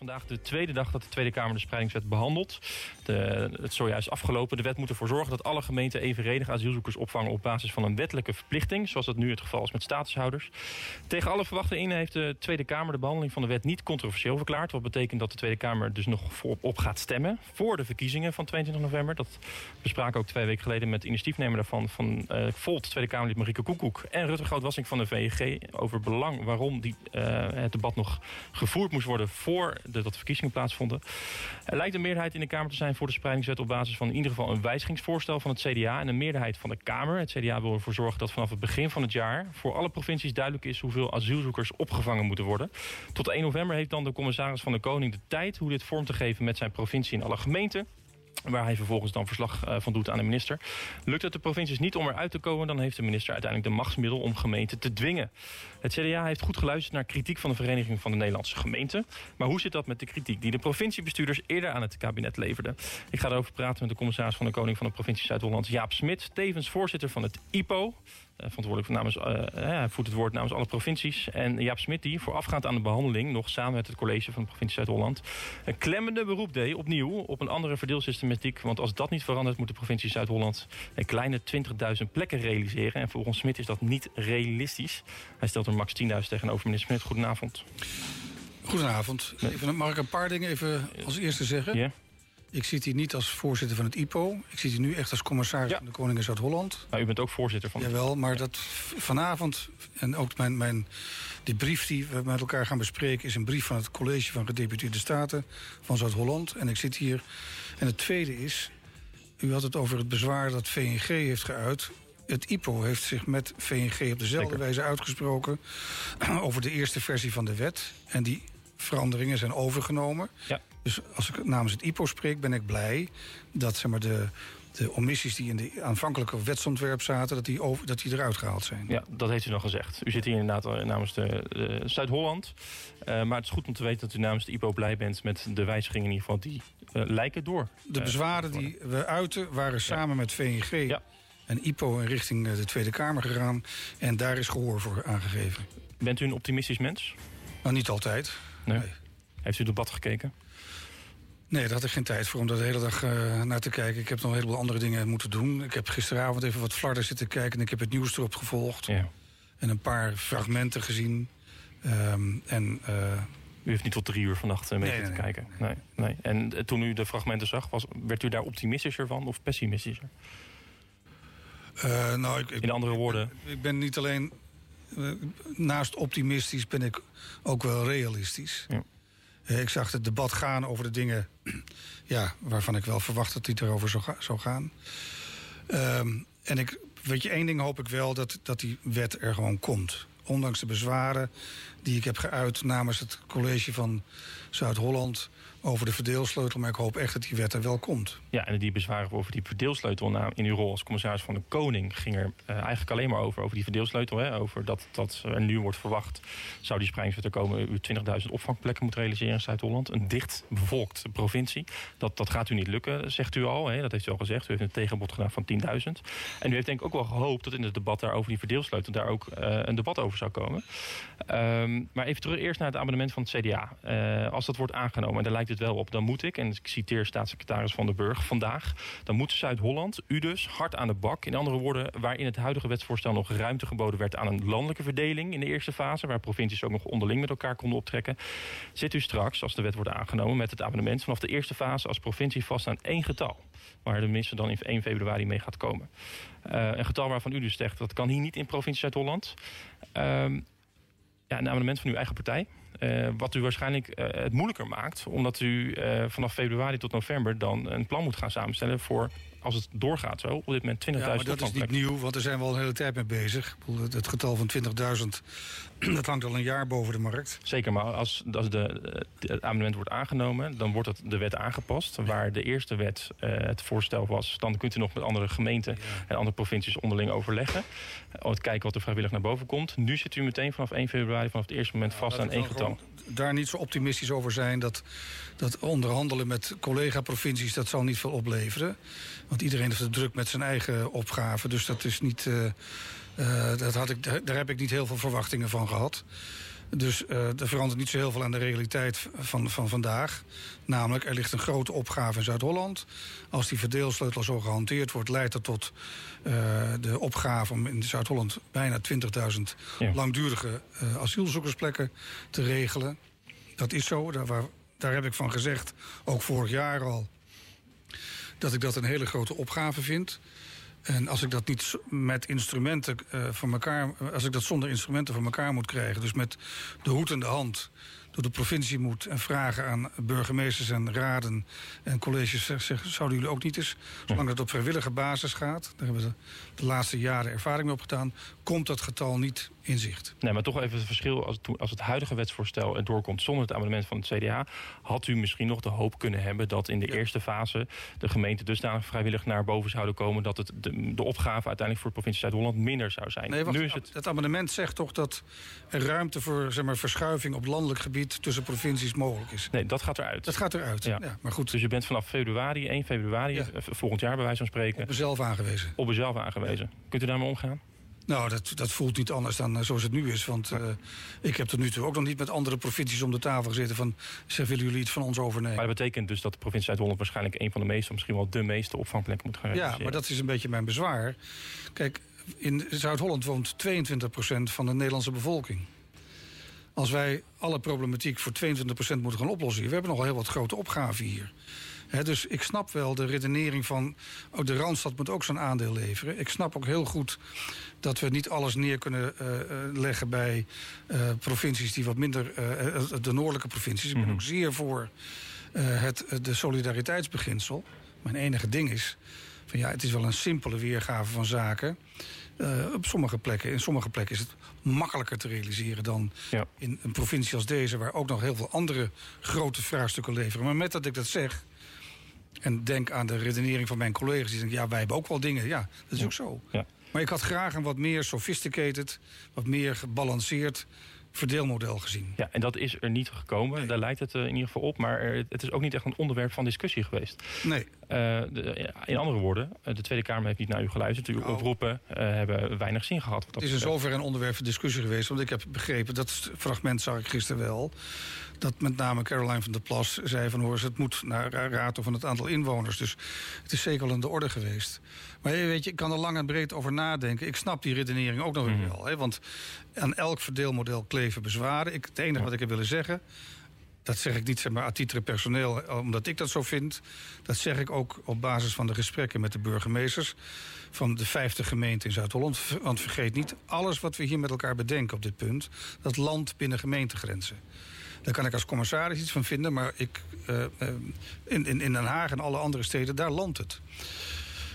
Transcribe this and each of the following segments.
vandaag de tweede dag dat de Tweede Kamer de spreidingswet behandelt. De, het is zojuist afgelopen. De wet moet ervoor zorgen dat alle gemeenten evenredig asielzoekers opvangen op basis van een wettelijke verplichting, zoals dat nu het geval is met statushouders. Tegen alle verwachtingen in heeft de Tweede Kamer de behandeling van de wet niet controversieel verklaard. Wat betekent dat de Tweede Kamer dus nog op gaat stemmen voor de verkiezingen van 22 november. Dat bespraken ook twee weken geleden met de initiatiefnemer daarvan van uh, Volt, Tweede Kamerlid Marieke Koekoek en Rutte Grootwassing van de VEG over belang waarom die, uh, het debat nog gevoerd moest worden voor dat de verkiezingen plaatsvonden. Er lijkt een meerderheid in de Kamer te zijn voor de spreidingswet op basis van in ieder geval een wijzigingsvoorstel van het CDA en een meerderheid van de Kamer. Het CDA wil ervoor zorgen dat vanaf het begin van het jaar voor alle provincies duidelijk is hoeveel asielzoekers opgevangen moeten worden. Tot 1 november heeft dan de commissaris van de Koning de tijd hoe dit vorm te geven met zijn provincie in alle gemeenten waar hij vervolgens dan verslag uh, van doet aan de minister. Lukt het de provincies niet om eruit te komen... dan heeft de minister uiteindelijk de machtsmiddel om gemeenten te dwingen. Het CDA heeft goed geluisterd naar kritiek van de Vereniging van de Nederlandse Gemeenten. Maar hoe zit dat met de kritiek die de provinciebestuurders eerder aan het kabinet leverden? Ik ga erover praten met de commissaris van de Koning van de provincie Zuid-Holland... Jaap Smit, tevens voorzitter van het IPO... Eh, verantwoordelijk namens, uh, hij voert het woord namens alle provincies. En Jaap Smit die voorafgaand aan de behandeling... nog samen met het college van de provincie Zuid-Holland... een klemmende beroep deed opnieuw op een andere verdeelsystematiek. Want als dat niet verandert moet de provincie Zuid-Holland... een kleine 20.000 plekken realiseren. En volgens Smit is dat niet realistisch. Hij stelt er max 10.000 tegenover. Meneer Smit, goedenavond. Goedenavond. Even, mag ik een paar dingen even als eerste zeggen? Ja. Ik zit hier niet als voorzitter van het IPO. Ik zit hier nu echt als commissaris Ja. van de Koning Zuid-Holland. Nou, u bent ook voorzitter van... Jawel, maar dat vanavond... en ook mijn, mijn, die brief die we met elkaar gaan bespreken... is een brief van het College van Gedeputeerde Staten van Zuid-Holland. En ik zit hier... En het tweede is... U had het over het bezwaar dat VNG heeft geuit. Het IPO heeft zich met VNG op dezelfde Zeker. wijze uitgesproken... over de eerste versie van de wet. En die veranderingen zijn overgenomen. Ja. Dus als ik namens het IPO spreek, ben ik blij dat zeg maar, de, de omissies die in de aanvankelijke wetsontwerp zaten, dat die, over, dat die eruit gehaald zijn. Ja, dat heeft u dan gezegd. U zit hier inderdaad eh, namens de, de Zuid-Holland. Eh, maar het is goed om te weten dat u namens de IPO blij bent... met de wijzigingen in ieder geval die eh, lijken door. De eh, bezwaren die we uiten waren samen met VNG Ja. en IPO in richting eh, de Tweede Kamer gegaan. En daar is gehoor voor aangegeven. Bent u een optimistisch mens? Nou, niet altijd. Nee. Nee. Heeft u het debat gekeken? Nee, daar had ik geen tijd voor om daar de hele dag eh, naar te kijken. Ik heb nog een heleboel andere dingen moeten doen. Ik heb gisteravond even wat flarden zitten kijken... en ik heb het nieuws erop gevolgd. Ja. En een paar fragmenten gezien. Ehm, en eh, U heeft niet tot drie uur vannacht mee Nee, nee, kijken. Nee, nee. En eh, toen u de fragmenten zag, was, werd u daar optimistischer van of pessimistischer? nou, ik, ik, In andere woorden, ik ben niet alleen... naast optimistisch ben ik ook wel realistisch. Ja. Eh, ik zag het debat gaan over de dingen... ja, waarvan ik wel verwacht dat die erover zou, zou gaan. Ehm, en ik, weet je, één ding hoop ik wel, dat, dat die wet er gewoon komt. Ondanks de bezwaren die ik heb geuit namens het college van Zuid-Holland... over de verdeelsleutel, maar ik hoop echt dat die wet er wel komt. ja, en die bezwaren over die verdeelsleutel na- in uw rol als commissaris van de Koning ging er eh, eigenlijk alleen maar over, over die verdeelsleutel. Hè, over dat, dat er nu wordt verwacht, zou die spreidingswet er komen, u 20.000 opvangplekken moet realiseren in Zuid-Holland. Een dicht bevolkt provincie. Dat, dat gaat u niet lukken, zegt u al. Hè, dat heeft u al gezegd. U heeft een tegenbod gedaan van 10.000. En u heeft denk ik ook wel gehoopt dat in het debat daar over die verdeelsleutel daar ook eh, een debat over zou komen. Ehm, maar even terug eerst naar het abonnement van het CDA. Eh, als dat wordt aangenomen, en daar lijkt het wel op, dan moet ik, en ik citeer staatssecretaris Van der Burg vandaag, dan moet Zuid-Holland, u dus, hard aan de bak. In andere woorden, waarin het huidige wetsvoorstel nog ruimte geboden werd aan een landelijke verdeling in de eerste fase, waar provincies ook nog onderling met elkaar konden optrekken, zit u straks, als de wet wordt aangenomen, met het abonnement vanaf de eerste fase als provincie vast aan één getal. Waar de minister dan in 1 februari mee gaat komen. Eh, een getal waarvan u dus zegt, dat kan hier niet in provincie Zuid-Holland. Ehm, ja, een amendement van uw eigen partij. Eh, wat u waarschijnlijk eh, het moeilijker maakt. Omdat u eh, vanaf februari tot november dan een plan moet gaan samenstellen voor als het doorgaat zo. Op dit moment 20.000 Ja, maar dat is niet nieuw, want daar zijn we al een hele tijd mee bezig. Het getal van 20.000, dat hangt al een jaar boven de markt. Zeker, maar als, als de, de- het amendement wordt aangenomen, dan wordt het de wet aangepast. Waar de eerste wet eh, het voorstel was, dan kunt u nog met andere gemeenten en andere provincies onderling overleggen. Eh, Om te kijken wat er vrijwillig naar boven komt. Nu zit u meteen vanaf 1 februari, vanaf het eerste moment vast aan één getal. Daar niet zo optimistisch over zijn dat, dat onderhandelen met collega-provincies... dat zal niet veel opleveren. Want iedereen heeft het druk met zijn eigen opgave. Dus dat is niet... eh, eh, dat had ik, daar heb ik niet heel veel verwachtingen van gehad. Dus uh, er verandert niet zo heel veel aan de realiteit van, van vandaag. Namelijk, er ligt een grote opgave in Zuid-Holland. Als die verdeelsleutel zo gehanteerd wordt, leidt dat tot uh, de opgave om in Zuid-Holland bijna 20.000 ja. langdurige uh, asielzoekersplekken te regelen. Dat is zo, daar, waar, daar heb ik van gezegd, ook vorig jaar al, dat ik dat een hele grote opgave vind. En als ik dat niet met instrumenten uh, voor elkaar, als ik dat zonder instrumenten voor elkaar moet krijgen, dus met de hoed in de hand door de provincie moet en vragen aan burgemeesters en raden en colleges zeggen, zouden jullie ook niet eens, zolang dat op vrijwillige basis gaat, daar hebben we de, de laatste jaren ervaring mee opgedaan, komt dat getal niet in zicht. Nee, maar toch even het verschil. Als het, als het huidige wetsvoorstel er doorkomt zonder het amendement van het CDA... had u misschien nog de hoop kunnen hebben dat in de ja. eerste fase... de gemeente dusdanig vrijwillig naar boven zouden komen... dat het de, de opgave uiteindelijk voor de provincie Zuid-Holland minder zou zijn. Nee, wacht, nu is het... het amendement zegt toch dat er ruimte voor zeg maar, verschuiving op landelijk gebied... tussen provincies mogelijk is. Nee, dat gaat eruit. Dat gaat eruit, ja. ja maar goed. Dus je bent vanaf februari, 1 februari, ja. volgend jaar bij wijze van spreken... Op uzelf aangewezen. Op uzelf aangewezen. Kunt u daarmee omgaan? Nou, dat, dat voelt niet anders dan uh, zoals het nu is. Want uh, ik heb tot nu toe ook nog niet met andere provincies om de tafel gezeten... van, zeg, willen jullie iets van ons overnemen? Maar dat betekent dus dat de provincie Zuid-Holland... waarschijnlijk een van de meeste, misschien wel de meeste opvangplekken moet gaan. Ja, maar dat is een beetje mijn bezwaar. Kijk, in Zuid-Holland woont 22% van de Nederlandse bevolking. Als wij alle problematiek voor 22% moeten gaan oplossen... we hebben nog wel heel wat grote opgaven hier... He, dus ik snap wel de redenering van... Oh, de Randstad moet ook zijn aandeel leveren. Ik snap ook heel goed dat we niet alles neer kunnen uh, leggen... bij uh, provincies die wat minder... de noordelijke provincies. Ik ben -hmm. ook zeer voor het de solidariteitsbeginsel. Mijn enige ding is... Van, ja, het is wel een simpele weergave van zaken... Uh, op sommige plekken, in sommige plekken is het makkelijker te realiseren dan ja. in een provincie als deze, waar ook nog heel veel andere grote vraagstukken leveren. Maar met dat ik dat zeg, en denk aan de redenering van mijn collega's die zeggen: ja, wij hebben ook wel dingen. Ja, dat is ja. ook zo. Ja. Maar ik had graag een wat meer sophisticated, wat meer gebalanceerd verdeelmodel gezien. Ja, en dat is er niet gekomen. Nee. Daar lijkt het uh, in ieder geval op. Maar het is ook niet echt een onderwerp van discussie geweest. Nee. De, in andere woorden, de Tweede Kamer heeft niet naar u geluisterd. Uw oh. oproepen uh, hebben weinig zin gehad. Het is in zoverre een onderwerp van discussie geweest. Want ik heb begrepen, dat fragment zag ik gisteren wel... dat met name Caroline van der Plas zei van... hoor, het moet naar raad van het aantal inwoners. Dus het is zeker al in de orde geweest. Maar weet je, ik kan er lang en breed over nadenken. Ik snap die redenering ook nog mm -hmm. wel. Hè, want aan elk verdeelmodel kleven bezwaren. Ik, het enige wat ik heb willen zeggen... dat zeg ik niet zeg maar, a titre personeel, omdat ik dat zo vind. Dat zeg ik ook op basis van de gesprekken met de burgemeesters... van de 50 gemeenten in Zuid-Holland. Want vergeet niet, alles wat we hier met elkaar bedenken op dit punt... dat landt binnen gemeentegrenzen. Daar kan ik als commissaris iets van vinden, maar ik, uh, in, in, Den Haag en alle andere steden, daar landt het.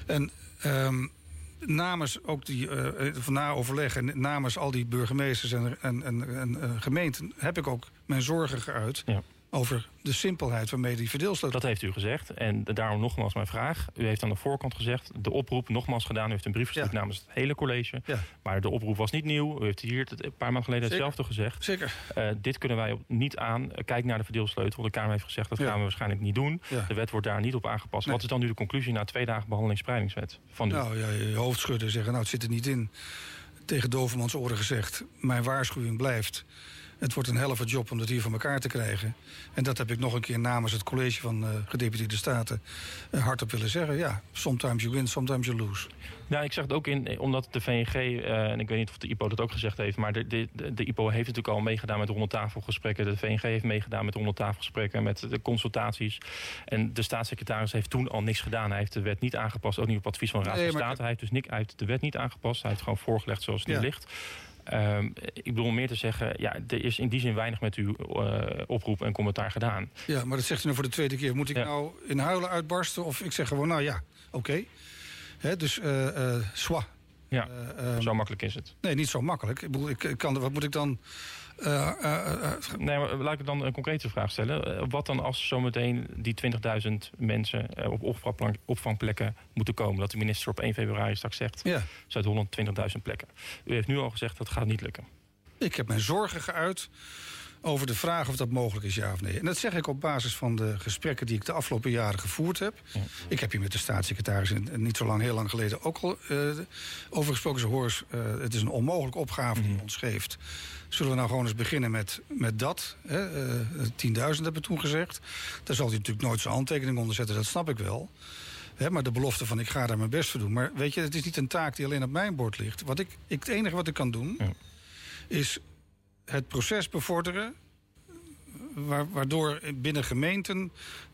En um, namens ook die uh, na overleg en namens al die burgemeesters en, en, uh, gemeenten heb ik ook mijn zorgen geuit. Ja over de simpelheid waarmee die verdeelsleutel... Dat heeft u gezegd. En daarom nogmaals mijn vraag. U heeft aan de voorkant gezegd, de oproep nogmaals gedaan. U heeft een brief gestuurd ja. namens het hele college. Ja. Maar de oproep was niet nieuw. U heeft hier een paar maanden geleden Zeker. hetzelfde gezegd. Zeker. Uh, dit kunnen wij niet aan. Kijk naar de verdeelsleutel. De Kamer heeft gezegd, dat ja. gaan we waarschijnlijk niet doen. De wet wordt daar niet op aangepast. Nee. Wat is dan nu de conclusie na twee dagen? Van nou, ja, je hoofd schudden zeggen, nou het zit er niet in. Tegen Dovermans oren gezegd, mijn waarschuwing blijft... Het wordt een helft job om dat hier van elkaar te krijgen. En dat heb ik nog een keer namens het college van uh, gedeputeerde staten uh, hardop willen zeggen. Ja, sometimes you win, sometimes you lose. Nou, ik zeg het ook in, omdat de VNG, uh, en ik weet niet of de IPO dat ook gezegd heeft... maar de, de, de, IPO heeft natuurlijk al meegedaan met rondetafelgesprekken. De VNG heeft meegedaan met rondetafelgesprekken, met de consultaties. En de staatssecretaris heeft toen al niks gedaan. Hij heeft de wet niet aangepast, ook niet op advies van de Raad nee, van State. Hij heeft dus niet uit de wet niet aangepast. Hij heeft gewoon voorgelegd zoals ja. nu ligt. Um, ik bedoel meer te zeggen, ja, er is in die zin weinig met uw uh, oproep en commentaar gedaan. Ja, maar dat zegt u nou voor de tweede keer. Moet ik ja. nou in huilen uitbarsten of ik zeg gewoon, nou ja, oké. Okay. Dus, uh, uh. Ja, um, zo makkelijk is het. Nee, niet zo makkelijk. Ik bedoel, ik, ik kan, wat moet ik dan... Uh, uh, nee, maar laat ik dan een concrete vraag stellen. wat dan als zometeen die 20.000 mensen op opvangplekken moeten komen? Dat de minister op 1 februari straks zegt... Ja. Zuid-Holland 20.000 plekken. U heeft nu al gezegd dat gaat niet lukken. Ik heb mijn zorgen geuit over de vraag of dat mogelijk is, ja of nee. En dat zeg ik op basis van de gesprekken die ik de afgelopen jaren gevoerd heb. Ik heb hier met de staatssecretaris niet zo lang, heel lang geleden ook al uh, over gesproken. Ze horen, uh, het is een onmogelijke opgave die mm ons geeft. Zullen we nou gewoon eens beginnen met, met dat? Uh, 10.000 hebben we toen gezegd. Daar zal hij natuurlijk nooit zijn handtekening onder zetten, dat snap ik wel. maar de belofte van ik ga daar mijn best voor doen. Maar weet je, het is niet een taak die alleen op mijn bord ligt. Wat ik, ik, het enige wat ik kan doen, ja. is het proces bevorderen... waardoor binnen gemeenten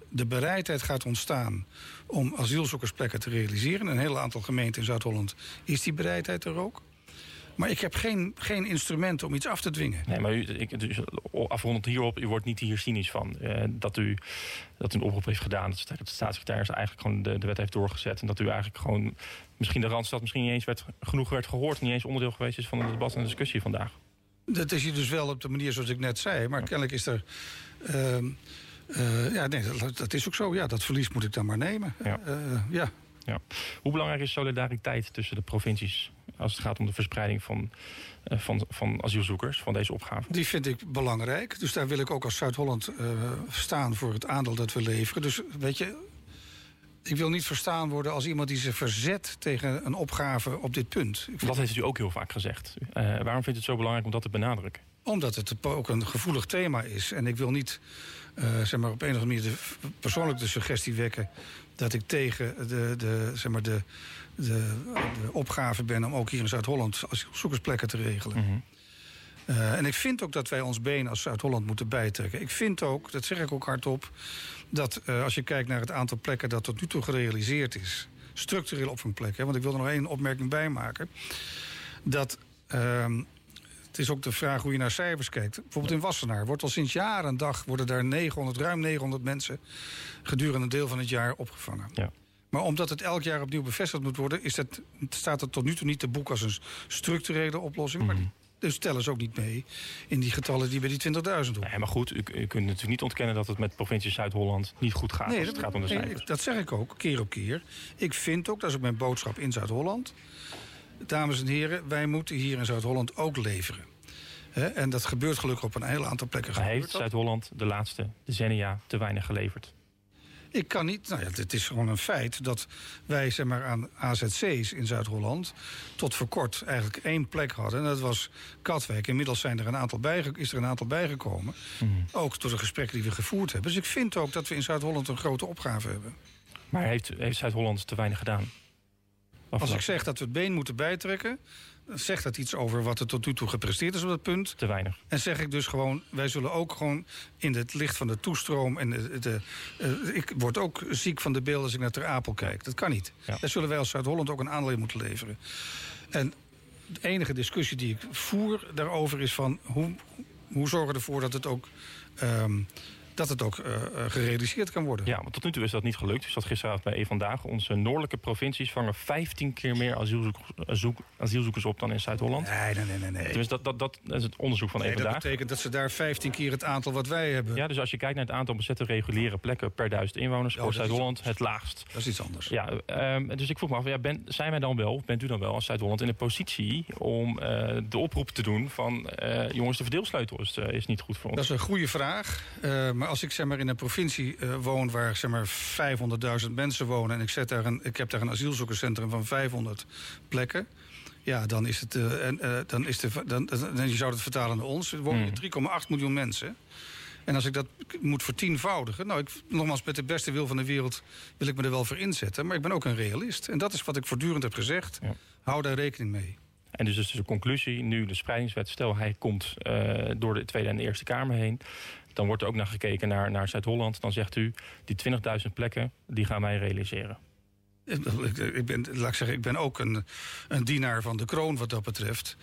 de bereidheid gaat ontstaan om asielzoekersplekken te realiseren. Een heel aantal gemeenten in Zuid-Holland is die bereidheid er ook. Maar ik heb geen, geen instrumenten om iets af te dwingen. Nee, maar u, ik, dus afrondend hierop, u wordt niet hier cynisch van. Uh, dat, u, dat u een oproep heeft gedaan. Dat de staatssecretaris eigenlijk gewoon de, de wet heeft doorgezet. En dat u eigenlijk gewoon misschien de Randstad misschien niet eens werd, genoeg werd gehoord. Niet eens onderdeel geweest is van het debat en de discussie vandaag. Dat is hier dus wel op de manier zoals ik net zei. Maar kennelijk is er... Uh, uh, ja, nee, dat, dat, is ook zo. Ja, dat verlies moet ik dan maar nemen. Ja. Uh, ja. ja. Hoe belangrijk is solidariteit tussen de provincies... als het gaat om de verspreiding van, uh, van, van asielzoekers, van deze opgave? Die vind ik belangrijk. Dus daar wil ik ook als Zuid-Holland staan voor het aandeel dat we leveren. Dus weet je, ik wil niet verstaan worden als iemand die zich verzet tegen een opgave op dit punt. Dat heeft u ook heel vaak gezegd. Uh, waarom vindt u het zo belangrijk om dat te benadrukken? Omdat het ook een gevoelig thema is. En ik wil niet uh, zeg maar op een of andere manier de, persoonlijk de suggestie wekken dat ik tegen de, de, zeg maar de, de, de opgave ben om ook hier in Zuid-Holland asielzoekersplekken te regelen. Mm -hmm. uh, en ik vind ook dat wij ons been als Zuid-Holland moeten bijtrekken. Ik vind ook, dat zeg ik ook hardop, dat uh, als je kijkt naar het aantal plekken dat tot nu toe gerealiseerd is, structureel opvangplekken, want ik wil er nog één opmerking bij maken, dat. Uh, het is ook de vraag hoe je naar cijfers kijkt. Bijvoorbeeld in Wassenaar wordt al sinds jaren en dag... worden daar 900, ruim 900 mensen gedurende een deel van het jaar opgevangen. Ja. Maar omdat het elk jaar opnieuw bevestigd moet worden... Is dat, staat het tot nu toe niet te boek als een structurele oplossing. Mm -hmm. Maar dus tellen ze ook niet mee in die getallen die bij die 20.000 horen. Nee, maar goed, u, u, kunt natuurlijk niet ontkennen dat het met provincie Zuid-Holland niet goed gaat. Nee, als het dat, gaat om de cijfers. Nee, dat zeg ik ook, keer op keer. Ik vind ook, dat is ook mijn boodschap in Zuid-Holland dames en heren, wij moeten hier in Zuid-Holland ook leveren. He, en dat gebeurt gelukkig op een heel aantal plekken. Maar heeft Zuid-Holland de laatste decennia te weinig geleverd? Ik kan niet. Nou ja, het is gewoon een feit dat wij zeg maar, aan AZC's in Zuid-Holland tot voor kort eigenlijk één plek hadden. En dat was Katwijk. Inmiddels zijn er een aantal bijge is er een aantal bijgekomen. Mm. Ook door de gesprekken die we gevoerd hebben. Dus ik vind ook dat we in Zuid-Holland een grote opgave hebben. Maar heeft, heeft Zuid-Holland te weinig gedaan? Als ik zeg dat we het been moeten bijtrekken, zegt dat iets over wat er tot nu toe gepresteerd is op dat punt. Te weinig. En zeg ik dus gewoon, wij zullen ook gewoon in het licht van de toestroom... en de, de uh, ik word ook ziek van de beelden als ik naar Ter Apel kijk. Dat kan niet. Ja. Daar zullen wij als Zuid-Holland ook een aandeel moeten leveren. En de enige discussie die ik voer daarover is van... hoe, hoe zorgen we ervoor dat het ook... Um, dat het ook uh, gerealiseerd kan worden. Ja, maar tot nu toe is dat niet gelukt. Ik zat gisteravond bij E Vandaag. Onze noordelijke provincies vangen 15 keer meer asielzoekers, zoek, asielzoekers op dan in Zuid-Holland. Nee, nee, nee. nee, nee. Dus dat, dat, dat, is het onderzoek van E Vandaag. Dat betekent dat ze daar 15 keer het aantal wat wij hebben. Ja, dus als je kijkt naar het aantal bezette reguliere plekken per duizend inwoners... Oh, Zuid-Holland het laagst. Dat is iets anders. Ja, um, dus ik vroeg me af, ja, ben, zijn wij dan wel, bent u dan wel als Zuid-Holland in de positie... om uh, de oproep te doen van... Uh, jongens, de verdeelsleutel is, is niet goed voor ons? Dat is een goede vraag. Maar als ik zeg maar in een provincie uh, woon waar zeg maar 500.000 mensen wonen... en ik, zet daar een, ik heb daar een asielzoekerscentrum van 500 plekken... Ja, dan is het. Uh, en, uh, dan is de, dan, dan, je zou het vertalen naar ons. Er wonen 3,8 miljoen mensen. En als ik dat moet vertienvoudigen. Nou, ik, nogmaals, met de beste wil van de wereld wil ik me er wel voor inzetten. Maar ik ben ook een realist. En dat is wat ik voortdurend heb gezegd. Ja. Hou daar rekening mee. En dus, dus de conclusie, nu de spreidingswet, stel hij komt uh, door de Tweede en de Eerste Kamer heen. Dan wordt er ook naar gekeken naar, naar Zuid-Holland. Dan zegt u, die 20.000 plekken, die gaan wij realiseren. Ik ben, laat ik zeggen, ik ben ook een, een dienaar van de kroon wat dat betreft.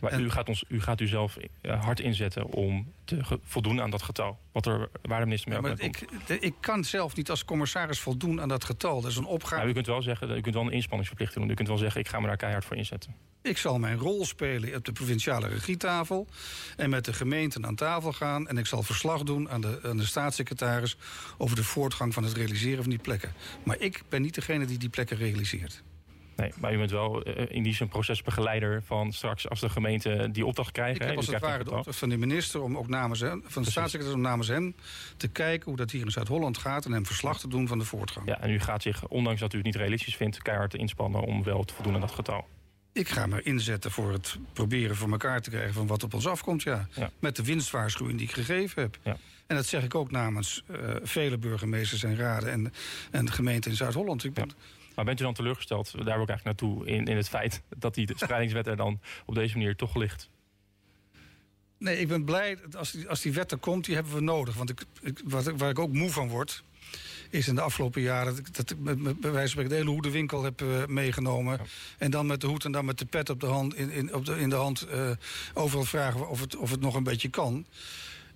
Maar en, u, gaat ons, u gaat u zelf eh, hard inzetten om te voldoen aan dat getal. Wat er, waar de minister mee ja, maar ik, ik kan zelf niet als commissaris voldoen aan dat getal. Dat is een opgave. U kunt wel zeggen, u kunt wel een inspanningsverplichting doen. U kunt wel zeggen, ik ga me daar keihard voor inzetten. Ik zal mijn rol spelen op de provinciale regietafel. En met de gemeenten aan tafel gaan. En ik zal verslag doen aan de, aan de staatssecretaris... over de voortgang van het realiseren van die plekken. Maar ik ben niet degene die die plekken realiseert. Nee, maar u bent wel in die zin procesbegeleider van straks als de gemeente die opdracht krijgt. Ik heb als het ware de opdracht van de minister om ook namens hem, van de staatssecretaris om namens hem te kijken hoe dat hier in Zuid-Holland gaat en hem verslag te doen van de voortgang. Ja, en u gaat zich, ondanks dat u het niet realistisch vindt, keihard inspannen om wel te voldoen aan dat getal. Ik ga me inzetten voor het proberen voor elkaar te krijgen van wat op ons afkomt. Ja. Met de winstwaarschuwing die ik gegeven heb. Ja. En dat zeg ik ook namens uh, vele burgemeesters en raden en, en de gemeente in Zuid-Holland. Ja. Maar bent u dan teleurgesteld, daar wil ik eigenlijk naartoe, in, in het feit dat die spreidingswet er dan op deze manier toch ligt? Nee, ik ben blij als die, als die wet er komt, die hebben we nodig. Want ik, ik, wat, waar ik ook moe van word, is in de afgelopen jaren dat ik met, met, bij wijze van spreken de hele hoedenwinkel heb uh, meegenomen. En dan met de hoed en dan met de pet op de hand, in, in, op de, in de hand uh, overal vragen of het, of het nog een beetje kan.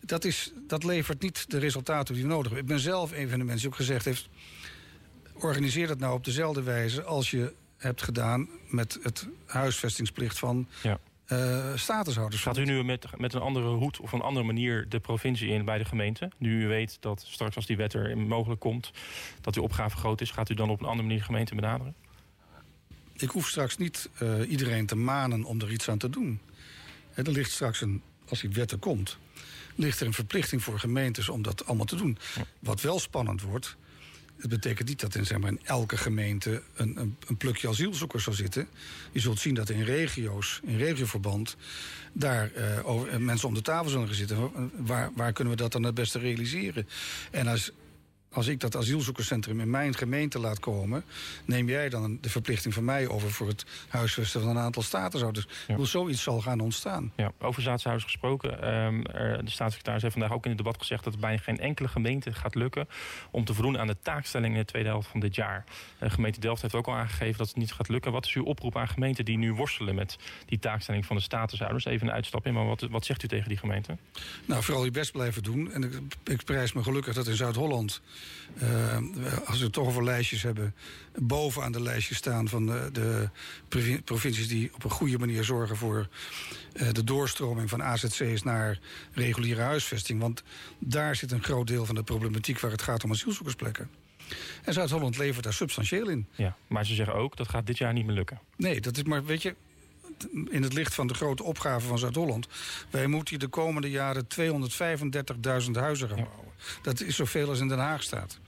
Dat, is, dat levert niet de resultaten die we nodig hebben. Ik ben zelf een van de mensen die ook gezegd heeft... organiseer dat nou op dezelfde wijze als je hebt gedaan met het huisvestingsplicht van ja uh, statushouders. Gaat u nu met, met een andere hoed of een andere manier de provincie in bij de gemeente? Nu u weet dat straks als die wet er mogelijk komt, dat uw opgave groot is, gaat u dan op een andere manier de gemeente benaderen? Ik hoef straks niet uh, iedereen te manen om er iets aan te doen. er ligt straks een, als die wet er komt, ligt er een verplichting voor gemeentes om dat allemaal te doen. Wat wel spannend wordt, het betekent niet dat in, zeg maar, in elke gemeente een, een, een, plukje asielzoekers zal zitten. Je zult zien dat in regio's, in regioverband, daar uh, over, mensen om de tafel zullen gaan zitten. Waar, waar kunnen we dat dan het beste realiseren? En als als ik dat asielzoekerscentrum in mijn gemeente laat komen... neem jij dan de verplichting van mij over voor het huisvesten van een aantal statushouders. Ja. Zoiets zal gaan ontstaan. Ja, over statushouders gesproken. Um, de staatssecretaris heeft vandaag ook in het debat gezegd... dat het bijna geen enkele gemeente gaat lukken om te voldoen aan de taakstelling in de tweede helft van dit jaar. De gemeente Delft heeft ook al aangegeven dat het niet gaat lukken. Wat is uw oproep aan gemeenten die nu worstelen met die taakstelling van de statushouders? Even een uitstapje, maar wat, wat zegt u tegen die gemeente? Nou, vooral je best blijven doen. En ik, ik prijs me gelukkig dat in Zuid-Holland uh, als we het toch over lijstjes hebben, bovenaan de lijstjes staan van de, de provincies die op een goede manier zorgen voor uh, de doorstroming van AZC's naar reguliere huisvesting. Want daar zit een groot deel van de problematiek waar het gaat om asielzoekersplekken. En Zuid-Holland levert daar substantieel in. Ja, maar ze zeggen ook dat gaat dit jaar niet meer lukken. Nee, dat is maar, weet je, in het licht van de grote opgave van Zuid-Holland. Wij moeten hier de komende jaren 235.000 huizen gaan bouwen. Dat is zoveel als in Den Haag staat.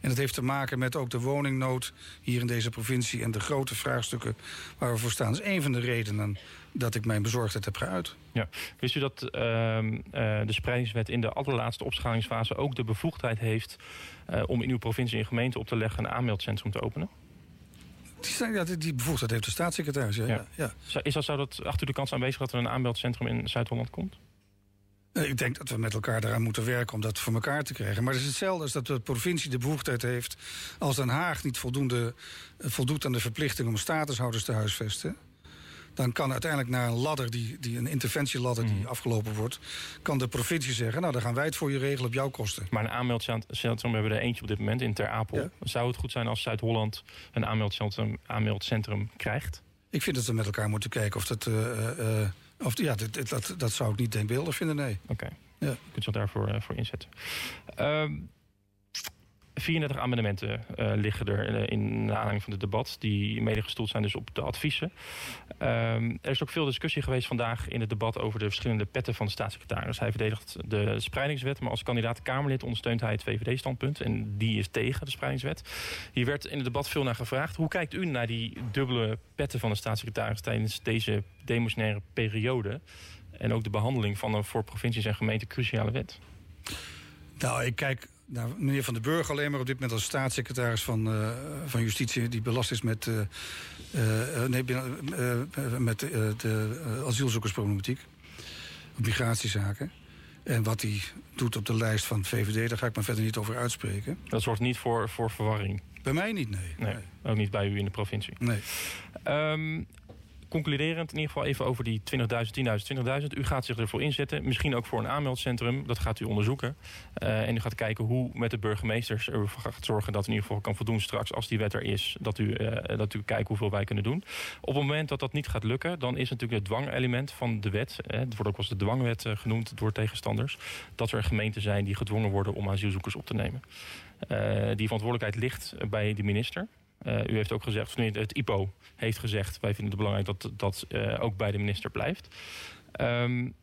En dat heeft te maken met ook de woningnood hier in deze provincie... en de grote vraagstukken waar we voor staan. Dat is een van de redenen dat ik mijn bezorgdheid heb geuit. Ja. Wist u dat uh, de spreidingswet in de allerlaatste opschalingsfase... ook de bevoegdheid heeft uh, om in uw provincie en gemeente op te leggen... een aanmeldcentrum te openen? Die, ja, die bevoegdheid heeft de staatssecretaris. Ja. Ja. ja. Is dat, zou dat achter de kans aanwezig dat er een aanmeldcentrum in Zuid-Holland komt? Ik denk dat we met elkaar daaraan moeten werken om dat voor elkaar te krijgen. Maar het is hetzelfde als dat de provincie de bevoegdheid heeft... als Den Haag niet voldoende, eh, voldoet aan de verplichting om statushouders te huisvesten... dan kan uiteindelijk naar een ladder, die, die, een interventieladder die mm. afgelopen wordt... kan de provincie zeggen, nou dan gaan wij het voor je regelen op jouw kosten. Maar een aanmeldcentrum hebben we er eentje op dit moment in Ter Apel. Zou het goed zijn als Zuid-Holland een aanmeldcentrum, aanmeldcentrum krijgt? Ik vind dat we met elkaar moeten kijken of dat... Uh, of, ja, dat, dat, dat zou ik niet denkbeeldig vinden, nee. Oké, ja. kunt je daarvoor uh, voor inzetten. Um, 34 amendementen uh, liggen er uh, in de aanleiding van het debat... die mede gestoeld zijn dus op de adviezen. Um, er is ook veel discussie geweest vandaag in het debat... over de verschillende petten van de staatssecretaris. Hij verdedigt de spreidingswet, maar als kandidaat Kamerlid... ondersteunt hij het VVD-standpunt en die is tegen de spreidingswet. Hier werd in het debat veel naar gevraagd. Hoe kijkt u naar die dubbele petten van de staatssecretaris... tijdens deze demotionaire periode... en ook de behandeling van een voor provincies en gemeenten cruciale wet? Nou, ik kijk nou, meneer Van den Burg alleen maar op dit moment als staatssecretaris van, uh, van Justitie... die belast is met, uh, uh, nee, met de asielzoekersproblematiek. Migratiezaken. En wat hij doet op de lijst van het VVD, daar ga ik me verder niet over uitspreken. Dat zorgt niet voor, voor verwarring? Bij mij niet, nee. nee. Ook niet bij u in de provincie? Nee. Um, concluderend in ieder geval even over die 20.000, 10.000, 20.000. U gaat zich ervoor inzetten. Misschien ook voor een aanmeldcentrum. Dat gaat u onderzoeken. Uh, en u gaat kijken hoe met de burgemeesters ervoor gaat zorgen... dat in ieder geval kan voldoen straks als die wet er is. Dat u, uh, dat u kijkt hoeveel wij kunnen doen. Op het moment dat dat niet gaat lukken... dan is natuurlijk het dwangelement van de wet... Hè, het wordt ook als de dwangwet genoemd door tegenstanders... dat er gemeenten zijn die gedwongen worden om asielzoekers op te nemen. die verantwoordelijkheid ligt bij de minister... u heeft ook gezegd, het IPO heeft gezegd... wij vinden het belangrijk dat dat ook bij de minister blijft. Um,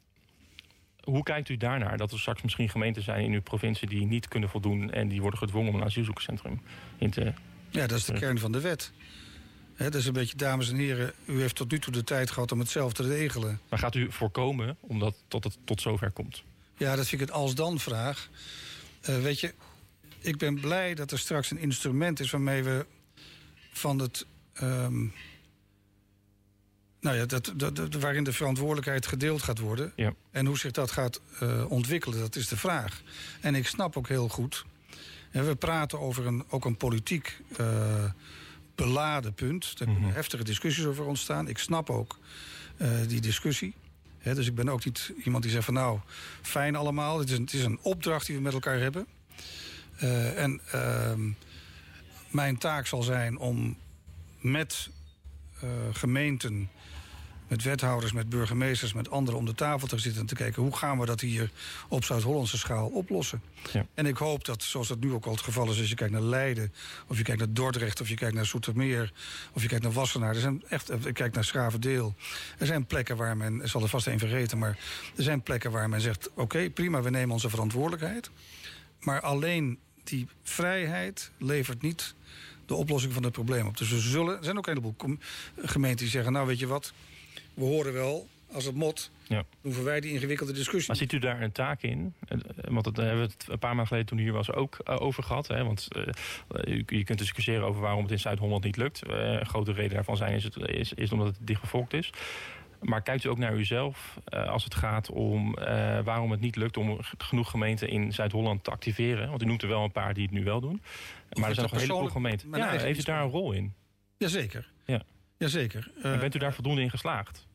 hoe kijkt u daarnaar? Dat er straks misschien gemeenten zijn in uw provincie die niet kunnen voldoen en die worden gedwongen om een asielzoekerscentrum in te. Ja, dat is de kern van de wet. He, dat is een beetje, dames en heren, u heeft tot nu toe de tijd gehad om het zelf te regelen. Maar gaat u voorkomen omdat tot het tot zover komt? Ja, dat vind ik het als-dan-vraag. Uh, weet je, ik ben blij dat er straks een instrument is waarmee we van het um, nou ja, dat, dat, waarin de verantwoordelijkheid gedeeld gaat worden. Ja. En hoe zich dat gaat uh, ontwikkelen, dat is de vraag. En ik snap ook heel goed. we praten over een, ook een politiek uh, beladen punt. Daar kunnen mm -hmm. heftige discussies over ontstaan. Ik snap ook uh, die discussie. He, dus ik ben ook niet iemand die zegt van nou, fijn allemaal. Het is een, het is een opdracht die we met elkaar hebben. en ehm, mijn taak zal zijn om met gemeenten met wethouders, met burgemeesters, met anderen om de tafel te zitten en te kijken hoe gaan we dat hier op Zuid-Hollandse schaal oplossen. Ja. En ik hoop dat, zoals dat nu ook al het geval is, als je kijkt naar Leiden, of je kijkt naar Dordrecht, of je kijkt naar Soetermeer, of je kijkt naar Wassenaar, er zijn echt, ik kijk naar Schravendeel. Er zijn plekken waar men, ik zal er vast één vergeten, maar er zijn plekken waar men zegt: oké, prima, we nemen onze verantwoordelijkheid. Maar alleen die vrijheid levert niet de oplossing van het probleem op. Dus we zullen, er zijn ook een heleboel gemeenten die zeggen: nou weet je wat we horen wel, als het mot, ja. hoeven wij die ingewikkelde discussie. Maar ziet u daar een taak in? Eh, want dat hebben we het een paar maanden geleden toen hier was ook uh, over gehad. Hè? Want uh, u, je kunt discussiëren over waarom het in Zuid-Holland niet lukt. Uh, een grote reden daarvan zijn is, het, is, is omdat het dichtbevolkt is. Maar kijkt u ook naar uzelf als het gaat om waarom het niet lukt om genoeg gemeenten in Zuid-Holland te activeren? Want u noemt er wel een paar die het nu wel doen. Maar er zijn nog een heleboel gemeenten. Ja, heeft u daar een rol in? Jazeker. Ja. Jazeker. En bent u daar voldoende in geslaagd?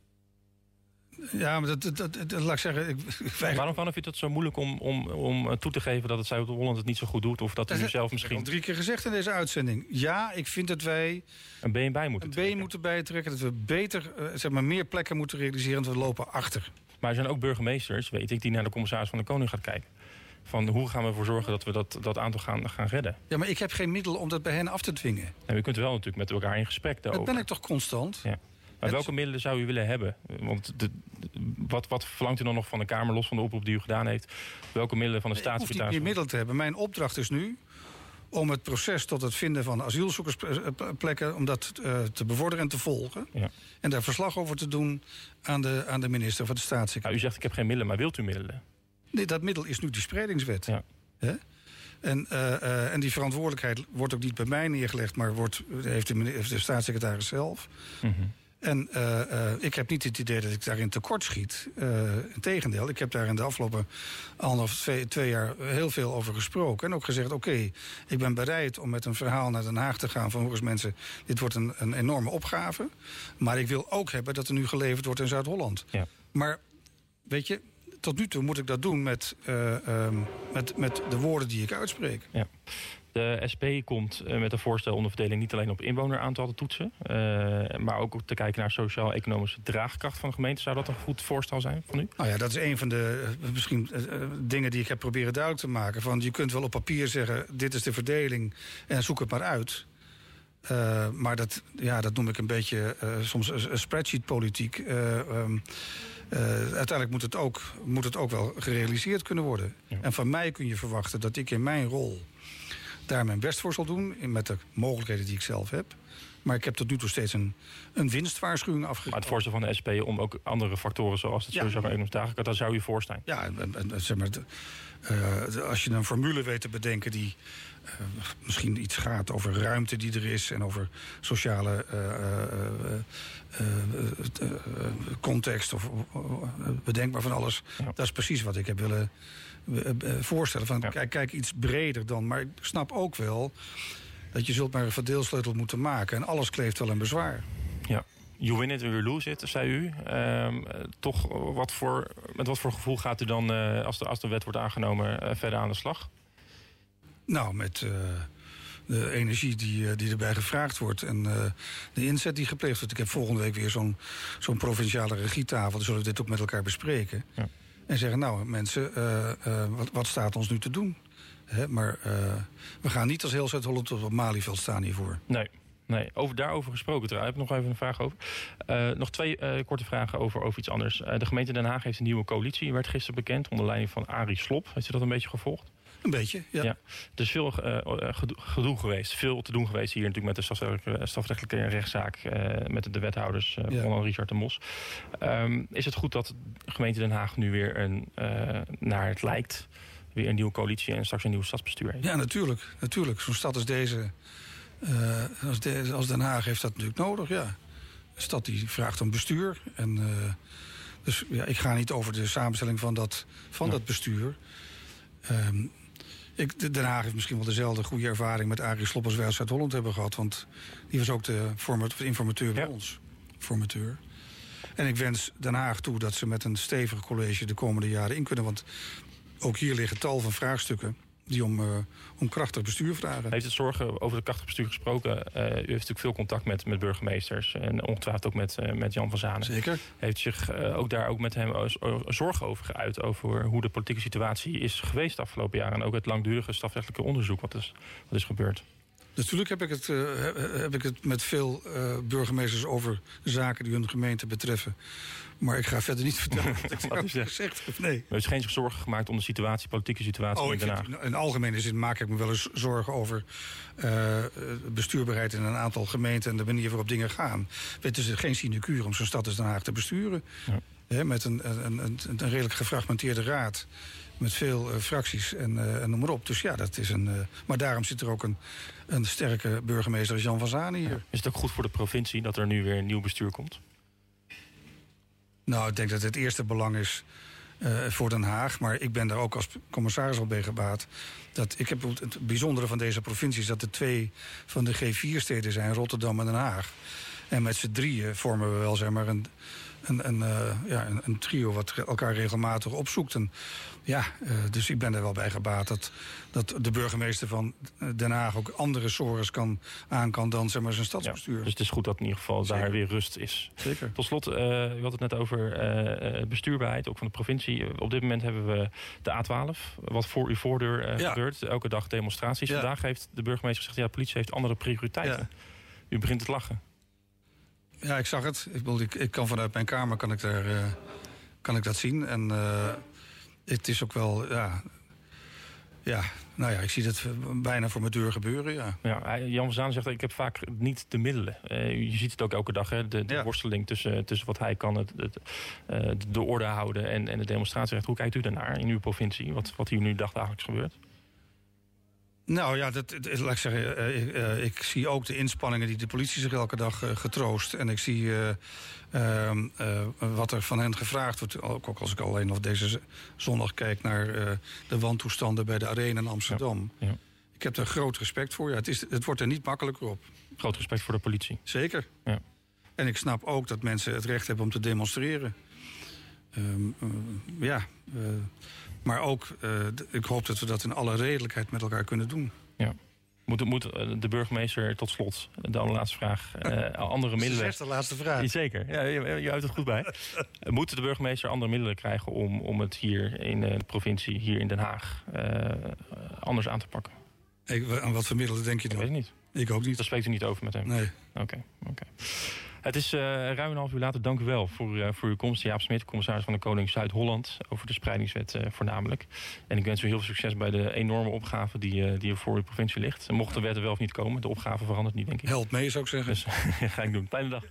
Ja, maar dat, dat, dat, laat ik zeggen... Ik, Waarom vind je het zo moeilijk om, om, om toe te geven... dat het Zuid-Holland het niet zo goed doet? Of dat, u zelf misschien... Ik heb al drie keer gezegd in deze uitzending. Ja, ik vind dat wij... Een been bij moeten een trekken. moeten bijtrekken. Dat we beter, uh, zeg maar, meer plekken moeten realiseren. Want we lopen achter. Maar er zijn ook burgemeesters, weet ik... die naar de commissaris van de Koning gaat kijken. Van hoe gaan we ervoor zorgen dat we dat, dat aantal gaan, gaan redden? Ja, maar ik heb geen middel om dat bij hen af te dwingen. En u kunt wel natuurlijk met elkaar in gesprek daarover. Dat ben ik toch constant? Ja. Maar welke middelen zou u willen hebben? Want de, wat, wat verlangt u dan nog van de Kamer, los van de oproep die u gedaan heeft? Welke middelen van de nee, staatssecretaris? Ik hoef niet meer middelen te hebben. Mijn opdracht is nu om het proces tot het vinden van asielzoekersplekken... om dat uh, te bevorderen en te volgen. Ja. En daar verslag over te doen aan de, aan de minister van de Staatssecretaris. Nou, u zegt ik heb geen middelen, maar wilt u middelen? Nee, dat middel is nu die spreidingswet. Ja. En, uh, uh, en die verantwoordelijkheid wordt ook niet bij mij neergelegd... maar wordt, heeft, de, heeft de staatssecretaris zelf... Mm en uh, uh, ik heb niet het idee dat ik daarin tekort schiet. Uh, Integendeel, ik heb daar in de afgelopen anderhalf, twee, twee jaar heel veel over gesproken. En ook gezegd, oké, okay, ik ben bereid om met een verhaal naar Den Haag te gaan... van hoor eens mensen, dit wordt een, een enorme opgave. Maar ik wil ook hebben dat er nu geleverd wordt in Zuid-Holland. Ja. Maar, weet je, tot nu toe moet ik dat doen met, um, met, met de woorden die ik uitspreek. Ja. De SP komt eh, met een voorstel om de verdeling niet alleen op inwoneraantal te toetsen, uh, maar ook te kijken naar sociaal-economische draagkracht van de gemeente. Zou dat een goed voorstel zijn van u? Nou ja, dat is een van de uh, misschien dingen die ik heb proberen duidelijk te maken. Van je kunt wel op papier zeggen: dit is de verdeling en zoek het maar uit. maar dat, ja, dat noem ik een beetje soms een spreadsheet-politiek. Um, uiteindelijk moet het, ook, moet het ook wel gerealiseerd kunnen worden. En van mij kun je verwachten dat ik in mijn rol daar mijn best voor zal doen. Met de mogelijkheden die ik zelf heb. Maar ik heb tot nu toe steeds een, een winstwaarschuwing afgegeven. Maar het voorstel van de SP om ook andere factoren zoals het ja. sowieso economisch daar zou je voorstaan. Ja, en, en, zeg maar, uh, als je een formule weet te bedenken die uh, misschien iets gaat over ruimte die er is en over sociale uh, context of bedenkbaar van alles. Ja. Dat is precies wat ik heb willen eh, eh, voorstellen. Van, kijk, kijk iets breder dan. Maar ik snap ook wel dat je zult maar een verdeelsleutel moeten maken. En alles kleeft wel een bezwaar. Ja. You win it or you lose it, zei u. Um, toch, wat voor, met wat voor gevoel gaat u dan, uh, als, de, als de wet wordt aangenomen, uh, verder aan de slag? Nou, met de energie die, die erbij gevraagd wordt en de inzet die gepleegd wordt. Ik heb volgende week weer zo'n zo'n provinciale regietafel. Dan zullen we dit ook met elkaar bespreken. Ja. En zeggen, nou mensen, uh, uh, wat, wat, staat ons nu te doen? Hè, maar uh, we gaan niet als heel Zuid-Holland op Malieveld staan hiervoor. Nee. Nee, over, daarover gesproken. Heb ik nog even een vraag over. Nog twee korte vragen over, over iets anders. De gemeente Den Haag heeft een nieuwe coalitie, werd gisteren bekend, onder leiding van Arie Slop. Heeft u dat een beetje gevolgd? Een beetje, ja. ja. Er is veel gedoe geweest, veel te doen geweest hier natuurlijk met de strafrechtelijke, strafrechtelijke rechtszaak met de wethouders, ja. onder Richard de Mos. Um, is het goed dat de gemeente Den Haag nu weer een, naar het lijkt, weer een nieuwe coalitie en straks een nieuw stadsbestuur heeft? Ja, natuurlijk. natuurlijk. Zo'n stad als deze uh, als, als, Den Haag heeft dat natuurlijk nodig, ja. De stad die vraagt om bestuur. En, uh, dus ja, ik ga niet over de samenstelling van dat, van ja. dat bestuur. Um, ik, Den Haag heeft misschien wel dezelfde goede ervaring met Arie Slob als wij uit Zuid-Holland hebben gehad. Want die was ook de, de informateur bij ja. ons. Formateur. En ik wens Den Haag toe dat ze met een stevig college de komende jaren in kunnen. Want ook hier liggen tal van vraagstukken die om, uh, om krachtig bestuur vragen. Heeft het zorgen over het krachtig bestuur gesproken? Uh, u heeft natuurlijk veel contact met, met burgemeesters en ongetwijfeld ook met, uh, met Jan van Zanen. Zeker. Heeft zich ook daar ook met hem zorgen over geuit over hoe de politieke situatie is geweest de afgelopen jaren en ook het langdurige strafrechtelijke onderzoek wat is, wat is gebeurd? Natuurlijk heb ik het, heb ik het met veel burgemeesters over zaken die hun gemeente betreffen. Maar ik ga verder niet vertellen wat ik wat heb gezegd. Nee. Er is geen zorgen gemaakt om de situatie, politieke situatie oh, in Den Haag? Vind, in algemene zin maak ik me wel eens zorgen over uh, bestuurbaarheid in een aantal gemeenten en de manier waarop dingen gaan. Het is geen sinecure om zo'n stad als Den Haag te besturen. Ja. He, met een, een, een, een redelijk gefragmenteerde raad met veel uh, fracties en, uh, en noem maar op. Dus ja, dat is een. Uh, maar daarom zit er ook een, een sterke burgemeester als Jan van Zanen hier. Ja. Is het ook goed voor de provincie dat er nu weer een nieuw bestuur komt? Nou, ik denk dat het eerste belang is uh, voor Den Haag. Maar ik ben daar ook als commissaris al bij gebaat. Dat ik heb het bijzondere van deze provincie is dat er twee van de G4-steden zijn, Rotterdam en Den Haag. En met z'n drieën vormen we wel zeg maar een, een, een, uh, ja, een, een, trio wat elkaar regelmatig opzoekt. En ja, uh, dus ik ben er wel bij gebaat dat, dat de burgemeester van Den Haag ook andere sores kan, aan kan dan zeg maar, zijn stadsbestuur. Ja, dus het is goed dat in ieder geval Zeker. daar weer rust is. Zeker. Tot slot, uh, u had het net over bestuurbaarheid, ook van de provincie. Op dit moment hebben we de A12, wat voor uw voordeur ja. gebeurt. Elke dag demonstraties. Ja. Vandaag heeft de burgemeester gezegd, ja, de politie heeft andere prioriteiten. U begint het lachen. Ja, ik zag het. Ik, bedoel, ik, ik kan vanuit mijn kamer kan ik, daar, uh, kan ik dat zien. En uh, het is ook wel, ja, ja, nou ja, ik zie dat bijna voor mijn deur gebeuren, ja. ja Jan van Zaan zegt, ik heb vaak niet de middelen. Uh, je ziet het ook elke dag, hè, de, de ja. worsteling tussen, tussen wat hij kan, het, het, uh, de orde houden en, en de demonstratierecht. Hoe kijkt u daarnaar in uw provincie, wat, wat hier nu dagdagelijks gebeurt? Nou ja, dat, laat ik zeggen, uh, uh, ik zie ook de inspanningen die de politie zich elke dag uh, getroost. En ik zie ehm, wat er van hen gevraagd wordt. Ook als ik alleen nog deze zondag kijk naar de wantoestanden bij de Arena in Amsterdam. Ja, ja. Ik heb daar groot respect voor. Ja, het, is, het wordt er niet makkelijker op. Groot respect voor de politie. Zeker. Ja. En ik snap ook dat mensen het recht hebben om te demonstreren. Um, ja, maar ook, uh, ik hoop dat we dat in alle redelijkheid met elkaar kunnen doen. Ja. Moet, moet de burgemeester tot slot, de allerlaatste vraag, andere middelen... Dat is de laatste vraag. Zeker, ja, je, je houdt het goed bij. moet de burgemeester andere middelen krijgen om, om het hier in de provincie, hier in Den Haag, anders aan te pakken? Ik, aan wat voor middelen denk je dan? Ik weet het niet. Ik ook niet. Daar spreekt u niet over met hem? Nee. Oké, okay, oké. Okay. Het is uh, ruim een half uur later. Dank u wel voor, uh, voor uw komst. Jaap Smit, commissaris van de Koning Zuid-Holland. Over de spreidingswet uh, voornamelijk. En ik wens u heel veel succes bij de enorme opgave die, die er voor uw provincie ligt. Mocht de wet er wel of niet komen, de opgave verandert niet, denk ik. Help mee, zou ik zeggen. Dus ga ik doen. Fijne dag.